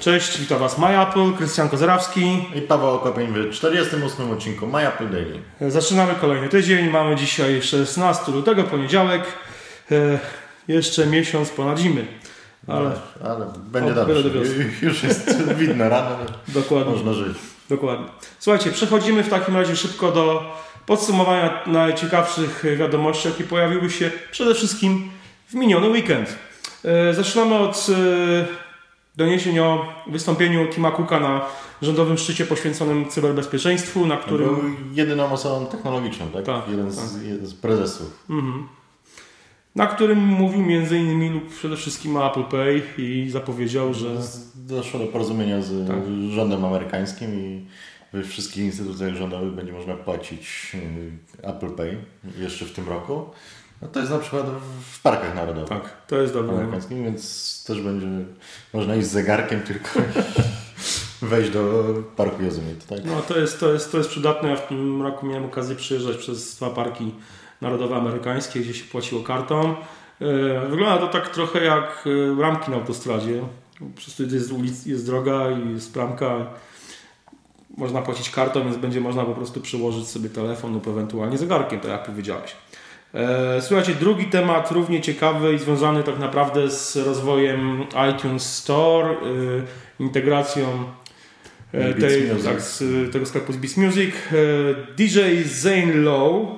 Cześć, witam Was MyApple, Krystian Kozerawski. I Paweł Okopień w 48 odcinku MyApple Daily. Zaczynamy kolejny tydzień, mamy dzisiaj 16 lutego, poniedziałek. E, jeszcze miesiąc ponad zimy. Ale, ale będzie O, dobrze. Już jest widno rano, Dokładnie. można żyć. Dokładnie. Słuchajcie, przechodzimy w takim razie szybko do podsumowania najciekawszych wiadomości, jakie pojawiły się przede wszystkim w miniony weekend. E, Zaczynamy od e, doniesień o wystąpieniu Tima Cooka na rządowym szczycie poświęconym cyberbezpieczeństwu, na którym... Był jedyną osobą technologiczną, tak? Tak, Jeden z, jeden z prezesów. Mhm. Na którym mówił między innymi lub przede wszystkim o Apple Pay i zapowiedział, że Z- Doszło do porozumienia z Tak. rządem amerykańskim i we wszystkich instytucjach rządowych będzie można płacić y, Apple Pay jeszcze w tym roku. No to jest na przykład w parkach narodowych. tak, to jest dobre. amerykańskim, więc też będzie można iść z zegarkiem tylko wejść do Parku Jozumit, tak? No to jest, to, jest, to jest przydatne. Ja w tym roku miałem okazję przyjeżdżać przez dwa parki narodowe amerykańskie, gdzie się płaciło kartą. E, Wygląda to tak trochę jak e, ramki na autostradzie. Po prostu jest, ulic, jest droga i jest bramka. Można płacić kartą, więc będzie można po prostu przyłożyć sobie telefon lub ewentualnie zegarkiem, tak jak powiedziałeś. E, Słuchajcie, drugi temat równie ciekawy i związany tak naprawdę z rozwojem iTunes Store, e, integracją e, tej, tak, z tego sklepu z Beats Music. DJ Zane Low,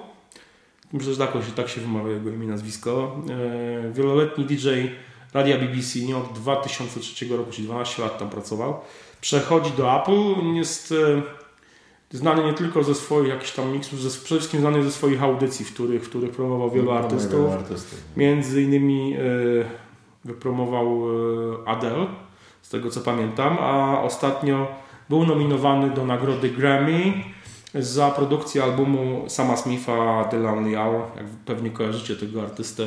myślę, że tak się, tak się wymawia jego imię nazwisko, wieloletni DJ radia BBC, nie od 2003 roku, czyli 12 lat tam pracował, przechodzi do Apple. Jest znany nie tylko ze swoich jakichś tam miksów, ze, przede wszystkim znany ze swoich audycji, w których, w których promował wielu No, artystów. wielu artystów. Między innymi e, wypromował e, Adele, z tego co pamiętam, a ostatnio był nominowany do nagrody Grammy za produkcję albumu Sama Smitha The Lonely Hour. Jak pewnie kojarzycie tego artystę,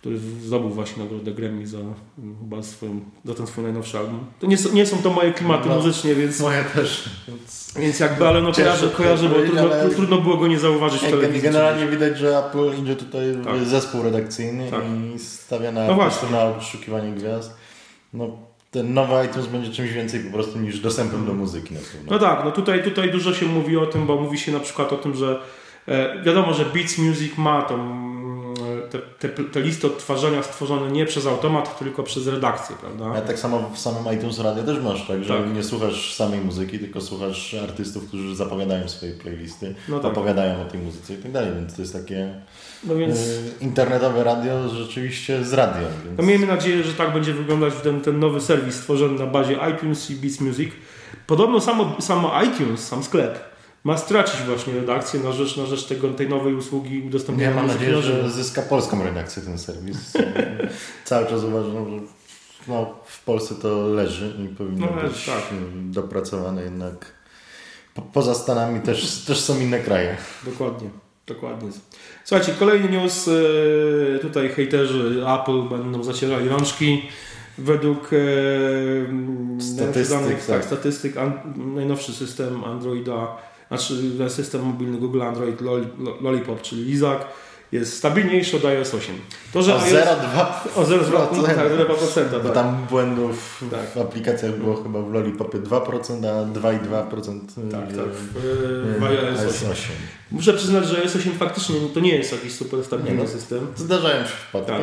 który zdobył właśnie nagrodę Grammy za, mm, chyba swoją, za ten swój najnowszy album. To nie, są- nie są to moje klimaty No. muzycznie, więc, Moje też. Więc... więc jakby, ale no kojarzę, kojarzę bo powiedzieć, trudno, ale- trudno było go nie zauważyć w telewizji. Generalnie widać, że Apple idzie tutaj Tak. zespół redakcyjny Tak. i stawia na, No no właśnie. na poszukiwanie gwiazd. No, ten nowy iTunes będzie czymś więcej po prostu niż dostępem do muzyki na pewno. No tak, no tutaj, tutaj dużo się mówi o tym, bo mówi się na przykład o tym, że e, wiadomo, że Beats Music ma tą, te, te, te listy odtwarzania stworzone nie przez automat, tylko przez redakcję, prawda? tak samo w samym iTunes Radio też masz, tak, że Tak. nie słuchasz samej muzyki, tylko słuchasz artystów, którzy zapowiadają swoje playlisty, No tak. opowiadają o tej muzyce i tak dalej, więc to jest takie No więc y, internetowe radio rzeczywiście z radiem. Więc... no miejmy nadzieję, że tak będzie wyglądać ten, ten nowy serwis stworzony na bazie iTunes i Beats Music. Podobno samo, samo iTunes, sam sklep, ma stracić właśnie redakcję na rzecz, na rzecz tego, tej nowej usługi Ja udostępniania mam muzyki nadzieję, że zyska polską redakcję ten serwis. Cały czas uważam, że no, w Polsce to leży i powinno No, być tak. dopracowane jednak. Po, poza Stanami też, też są inne kraje. Dokładnie, dokładnie. Słuchajcie, kolejny news. e, Tutaj hejterzy Apple będą zacierali rączki. Według e, Statystyk, danych, tak. tak, statystyk an, najnowszy system Androida, znaczy system mobilny Google Android Lollipop, czyli Lizak, jest stabilniejszy od iOS 8. To, że O iOS 0,2%. o 0,2%, tak, 0,2%, Bo tak. tam błędów Tak. w aplikacjach było chyba w Lollipopie 2%, a 2,2% Tak, w, tak, w, w w iOS 8. iOS 8. Muszę przyznać, że iOS 8 faktycznie to nie jest jakiś super stabilny no. system. Zdarzają się wpadki. Tak.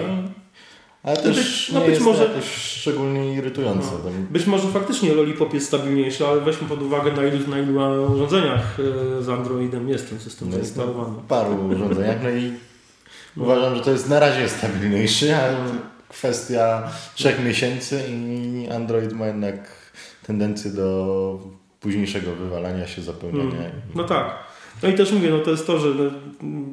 Ale No też być- no nie być jest może- jakoś szczególnie irytujące. No. Być może faktycznie Lollipop jest stabilniejszy, ale weźmy pod uwagę na ilu, na ilu urządzeniach e, z Androidem jest ten system No zainstalowany. paru urządzeniach, no i uważam, że to jest na razie stabilniejszy, ale kwestia trzech miesięcy i Android ma jednak tendencję do późniejszego wywalania się, zapełniania. Mm. No tak. No i też mówię, no to jest to, że no,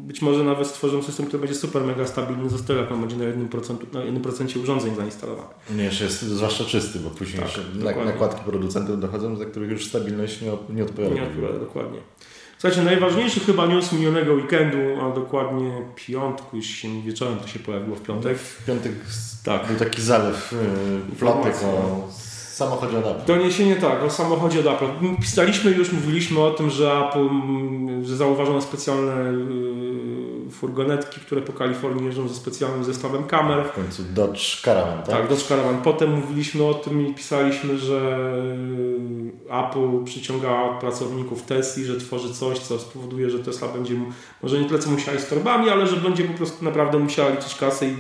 być może nawet stworzą system, który będzie super mega stabilny, został jak on będzie na 1%, na 1% urządzeń zainstalowany. Nie, jest zwłaszcza czysty, bo później Tak, dokładnie. nakładki producentów dochodzą, za których już stabilność nie, nie odpowiada. Nie odpowiada dokładnie. Słuchajcie, najważniejszy chyba news minionego weekendu, a dokładnie piątku, jeśli wieczorem to się pojawiło w piątek. W piątek Tak. był taki zalew yy, plotek o samochodzie od Apple. Doniesienie tak, o samochodzie od Apple. Pisaliśmy już, mówiliśmy o tym, że Apple, że zauważono specjalne yy, furgonetki, które po Kalifornii jeżdżą ze specjalnym zestawem kamer. W końcu Dodge Caravan, tak? Tak, Dodge Caravan. Potem mówiliśmy o tym i pisaliśmy, że Apple przyciąga pracowników Tesla, że tworzy coś, co spowoduje, że Tesla będzie może nie tyle co musiała z torbami, ale że będzie po prostu naprawdę musiała liczyć kasę i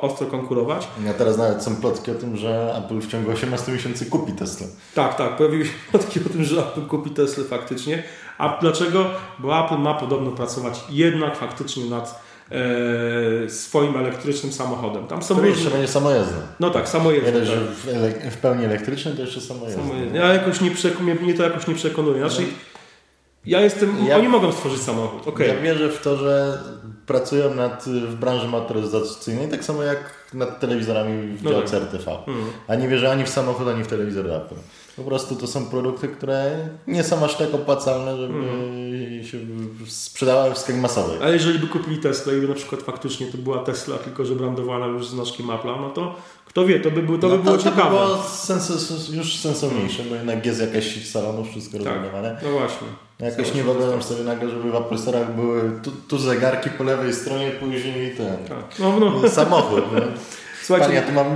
ostro konkurować. Ja teraz nawet są plotki o tym, że Apple w ciągu 18 miesięcy kupi Tesla. Tak, tak. Pojawiły się plotki o tym, że Apple kupi Tesla faktycznie. A dlaczego? Bo Apple ma podobno pracować jednak faktycznie nad e, swoim elektrycznym samochodem. Tam są różne... jeszcze będzie samojezdne. No tak, samojezdne. Nie tak. że w, w, pełni elektryczny to jeszcze samojezdne. samojezdne. Ja jakoś nie przek... mnie to jakoś nie przekonuje. Znaczy, ja jestem, ja, oni mogą stworzyć samochód. Okay. Ja wierzę w to, że pracują nad, w branży motoryzacyjnej tak samo jak nad telewizorami w no działce tak. RTV. Hmm. A nie wierzę ani w samochód, ani w telewizor Apple. Po prostu to są produkty, które nie są aż tak opłacalne, żeby mm. się sprzedawały w skali masowej. A jeżeli by kupili Tesla i by na przykład faktycznie to była Tesla, tylko że brandowana już znaczkiem Apple'a, no to kto wie, to by, był, to no by było to, ciekawe. To by było sens, już sensowniejsze, bo jednak jest jakaś salonów, wszystko tak. rozbudowane. No właśnie. Jakoś nie wyobrażam sobie nagle, żeby w Apple Store'ach były tu, tu, zegarki po lewej stronie, później ten tak. no, no. samochód. No. Słuchajcie, ja tu mam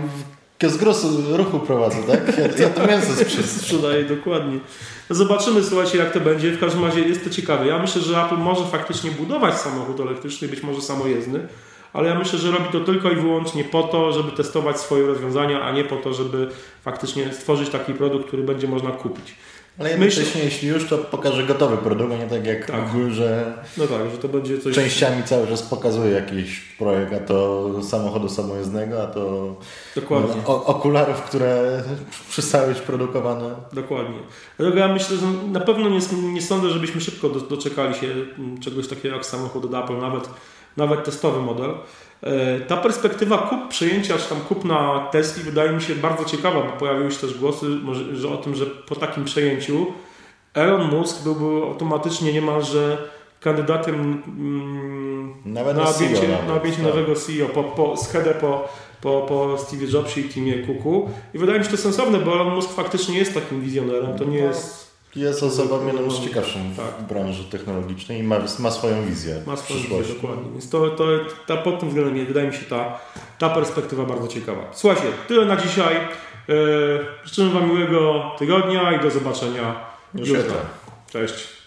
Kiosk ruchu prowadzę, tak? Ja, ja to mięso sprzedaję. dokładnie. No zobaczymy, słuchajcie, jak to będzie. W każdym razie jest to ciekawe. Ja myślę, że Apple może faktycznie budować samochód elektryczny, być może samojezdny, ale ja myślę, że robi to tylko i wyłącznie po to, żeby testować swoje rozwiązania, a nie po to, żeby faktycznie stworzyć taki produkt, który będzie można kupić. Ale jednocześnie, jeśli już, to pokaże gotowy produkt, a nie tak jak tak. Google, że, no tak, że to będzie coś... częściami cały czas pokazuje jakiś projekt, a to samochodu samojezdnego, a to Dokładnie. No, okularów, które przestały być produkowane. Dokładnie. Dlatego ja myślę, że na pewno nie, nie sądzę, żebyśmy szybko doczekali się czegoś takiego jak samochód od Apple, nawet, nawet testowy model. E, ta perspektywa kup, przejęcia czy tam kupna Tesla wydaje mi się bardzo ciekawa, bo pojawiły się też głosy że o tym, że po takim przejęciu Elon Musk byłby automatycznie niemalże kandydatem mm, nawet na objęcie, CEO, na objęcie tak. nowego CEO, po, po, schedę po, po, po Steve Jobsie i Timie Cooku. I wydaje mi się to sensowne, bo Elon Musk faktycznie jest takim wizjonerem. To nie no. jest jest osobą jedną z ciekawszą tak. branży technologicznej i ma, ma swoją wizję. Ma swoją wizję, dokładnie. Więc to, to, ta, pod tym względem wydaje mi się ta, ta perspektywa bardzo ciekawa. Słuchajcie, tyle na dzisiaj. Yy, życzymy Wam miłego tygodnia i do zobaczenia jutro. Cześć.